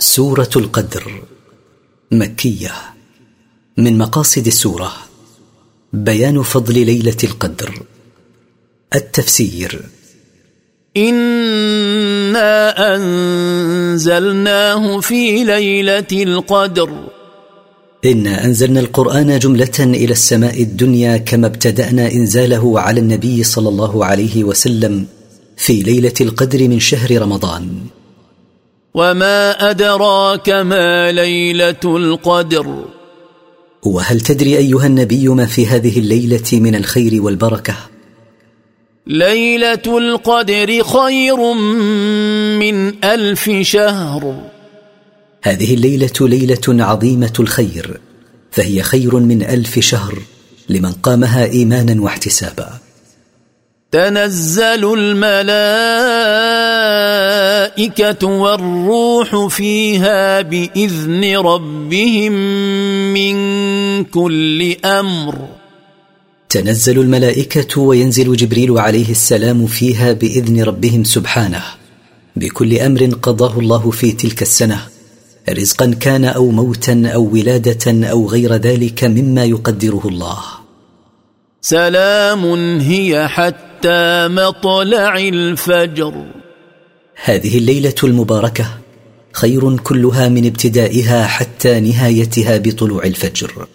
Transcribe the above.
سورة القدر مكية من مقاصد السورة بيان فضل ليلة القدر التفسير. إنا أنزلناه في ليلة القدر. إنا أنزلنا القرآن جملة إلى السماء الدنيا كما ابتدأنا إنزاله على النبي صلى الله عليه وسلم في ليلة القدر من شهر رمضان. وما ادراك ما ليله القدر وهل تدري أيها النبي ما في هذه الليلة من الخير والبركة؟ ليله القدر خير من الف شهر. هذه الليلة ليلة عظيمة الخير فهي خير من ألف شهر لمن قامها إيمانا واحتسابا. تنزل الملائكة والروح فيها بإذن ربهم من كل أمر. تنزل الملائكة وينزل جبريل عليه السلام فيها بإذن ربهم سبحانه. بكل أمر قضاه الله في تلك السنة. رزقا كان أو موتا أو ولادة أو غير ذلك مما يقدره الله. سلام هي حتى مطلع الفجر. هذه الليلة المباركة خير كلها من ابتدائها حتى نهايتها بطلوع الفجر.